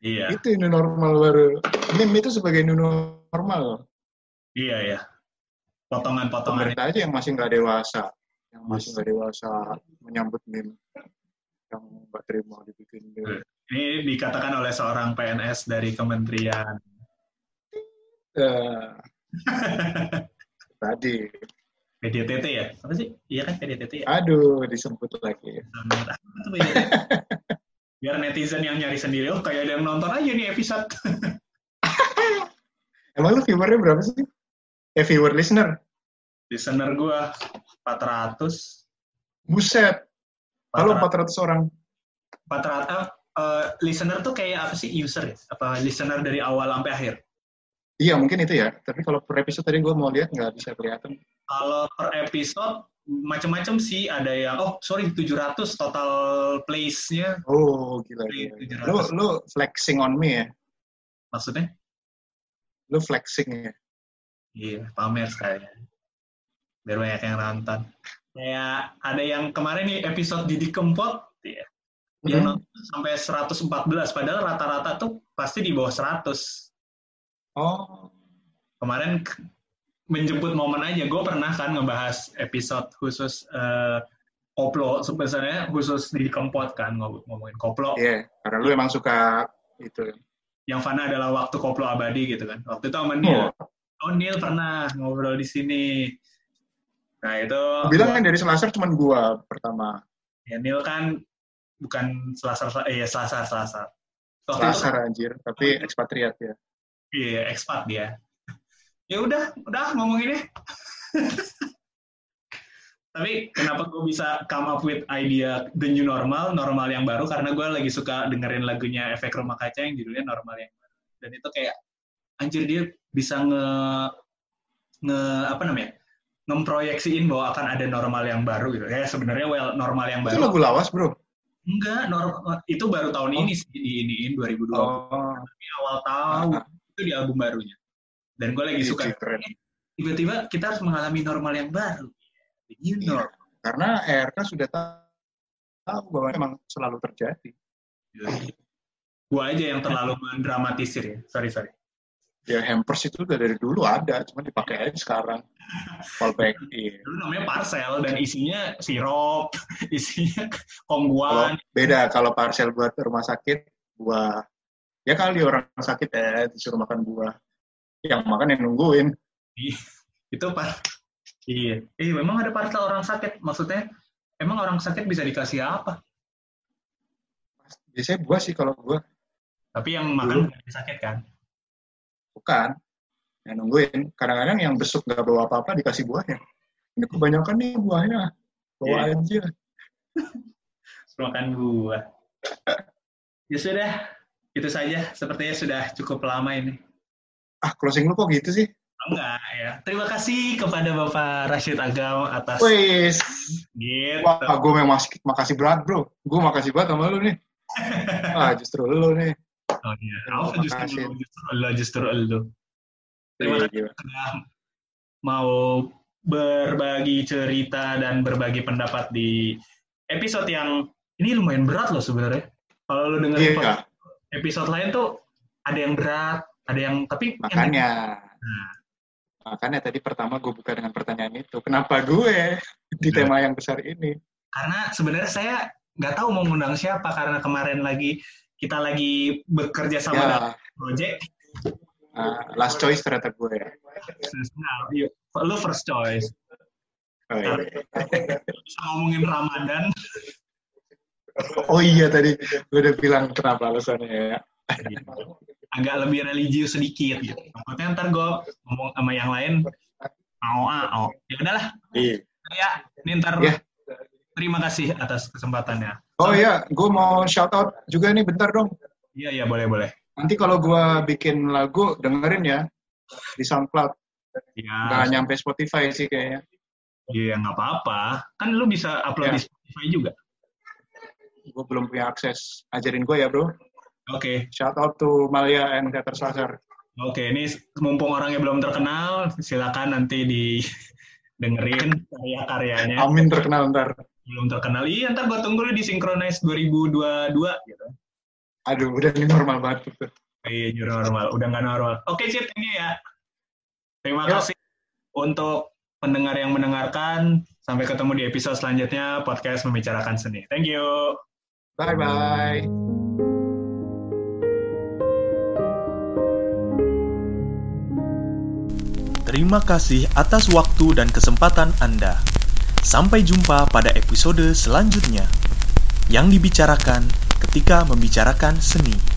iya Itu new normal baru. Meme itu sebagai new normal. iya ya potongan-potongan pemerintah aja yang masih nggak dewasa, yang masih nggak dewasa menyambut meme yang nggak terima dibikin gitu. Ini dikatakan oleh seorang PNS dari kementerian. Eh, tadi, PDTT ya? Apa sih? Iya kan PDTT ya? Aduh disebut lagi. Biar netizen yang nyari sendiri oh kayak ada yang nonton aja nih episode. Emang lu viewernya berapa sih? Eh viewer listener, listener gua 400 buset. 400 400 orang. 400 eh, eh, listener tuh kayak apa sih user ya apa listener dari awal sampai akhir Iya mungkin itu ya. Tapi kalau per episode tadi gue mau lihat nggak bisa kelihatan. kalau per episode macam-macam sih ada yang oh sorry 700 total plays-nya Oh gila. gila. Lu 700. lu flexing on me ya. maksudnya Lu flexing ya. Iya, pamer sekalian. Biar banyak yang nonton. Kayak ada yang kemarin nih episode Didi Kempot, ya, yang Mhm. nonton sampai 114, padahal rata-rata tuh pasti di bawah 100. Oh. Kemarin menjemput momen aja, gue pernah kan ngebahas episode khusus eh, koplo, sebenarnya khusus Didi Kempot kan, ngom- ngomongin koplo. Iya, karena lu emang suka itu. Yang fana adalah waktu koplo abadi gitu kan. Waktu itu sama Neil. Oh, Oh, Neil pernah ngobrol di sini. Nah, itu... bilang kan dari Selasar cuma gua pertama. Ya, Neil kan bukan Selasar, eh ya Selasar, Selasar. Waktu Selasar anjir, tapi ekspatriat ya. itu, iya, ekspat dia. Ya udah, udah ngomonginnya. Tapi kenapa gue bisa come up with idea the new normal, normal yang baru, karena gue lagi suka dengerin lagunya Efek Rumah Kaca yang judulnya Normal yang Baru. Dan itu kayak, anjir dia bisa nge, nge apa namanya, ngemproyeksiin bahwa akan ada normal yang baru gitu. Ya sebenarnya well normal yang Itu baru. lagu lawas, bro. Enggak, normal itu baru tahun ini sih di iniin 2020. Oh, Tapi awal tahun itu di album barunya. Dan gue lagi Iya suka tiba-tiba kita harus mengalami normal yang baru. The new Iya. normal. Karena ERK sudah tahu tahu bahwa memang selalu terjadi. Gue aja yang terlalu mendramatisir ya. Sorry, sorry. Ya hampers itu udah dari dulu ada, cuma dipakai aja sekarang. Fallback. Iya. Dulu namanya parcel dan isinya sirup, isinya Kalau kongguan. beda kalau parcel buat rumah sakit, buah. Ya kali orang sakit eh disuruh makan buah. Yang makan yang nungguin. Itu par Iya. Eh, memang ada parcel orang sakit. Maksudnya, emang orang sakit bisa dikasih apa? Biasanya buah sih kalau buah. Tapi yang makan bukan yang sakit kan? Bukan. Yang nungguin. Kadang-kadang yang besuk nggak bawa apa-apa dikasih buahnya. Ini kebanyakan nih buahnya. Bawa Iya. aja. makan buah. ya sudah, itu saja. Sepertinya sudah cukup lama ini. Ah, closing lu kok gitu sih? Enggak ya. Terima kasih kepada Bapak Rashid Agam atas Wes. gitu. Wah, gue memang makasih, makasih berat, bro. Gue makasih banget sama lu nih. Ah, justru lu nih. Oh iya. Apa justru lu, justru lu, justru lu. Terima Iya, kasih sudah mau berbagi cerita dan berbagi pendapat di episode yang ini lumayan berat loh sebenarnya. Kalau lu dengerin Iya, episode lain tuh ada yang berat, ada yang tapi makanya. Nah. Makanya tadi pertama gue buka dengan pertanyaan itu. Kenapa gue di Iya. tema yang besar ini? karena sebenarnya saya nggak tahu mau ngundang siapa karena kemarin lagi kita lagi bekerja sama dalam Ya, project. Uh, last choice ternyata gue. Nah, yuk, lu first choice. Oh iya. Bisa ngomongin Ramadan. Oh iya tadi gue udah bilang kenapa alasannya ya. agak lebih religius sedikit gitu. Takutnya ntar gue ngomong sama yang lain mau ah, oh. Ya udahlah, Iya. ya, ini ntar Iya. terima kasih atas kesempatannya. Oh iya, gue mau shout out juga nih bentar dong. Iya, iya, boleh, boleh. Nanti kalau gue bikin lagu dengerin ya di SoundCloud. Ya, Nggak nyampe Spotify sih kayaknya. iya nggak apa-apa. Kan lu bisa upload Ya. di Spotify juga. Gue belum punya akses. Ajarin gue ya bro. Oke, Shout out to Malia and Teater Sasar. oke. Ini mumpung orangnya belum terkenal, silakan nanti di dengerin karya-karyanya. Amin terkenal ntar. Belum terkenal, iya ntar gue tunggu lu di Synchronize 2022 gitu. Aduh, udah ini normal banget. Iya, new normal. Udah nggak normal. Oke, Cip. Ini ya. Terima Yuk. kasih untuk pendengar yang mendengarkan. Sampai ketemu di episode selanjutnya podcast membicarakan seni. Thank you. Bye-bye. Terima kasih atas waktu dan kesempatan Anda. Sampai jumpa pada episode selanjutnya yang dibicarakan ketika membicarakan seni.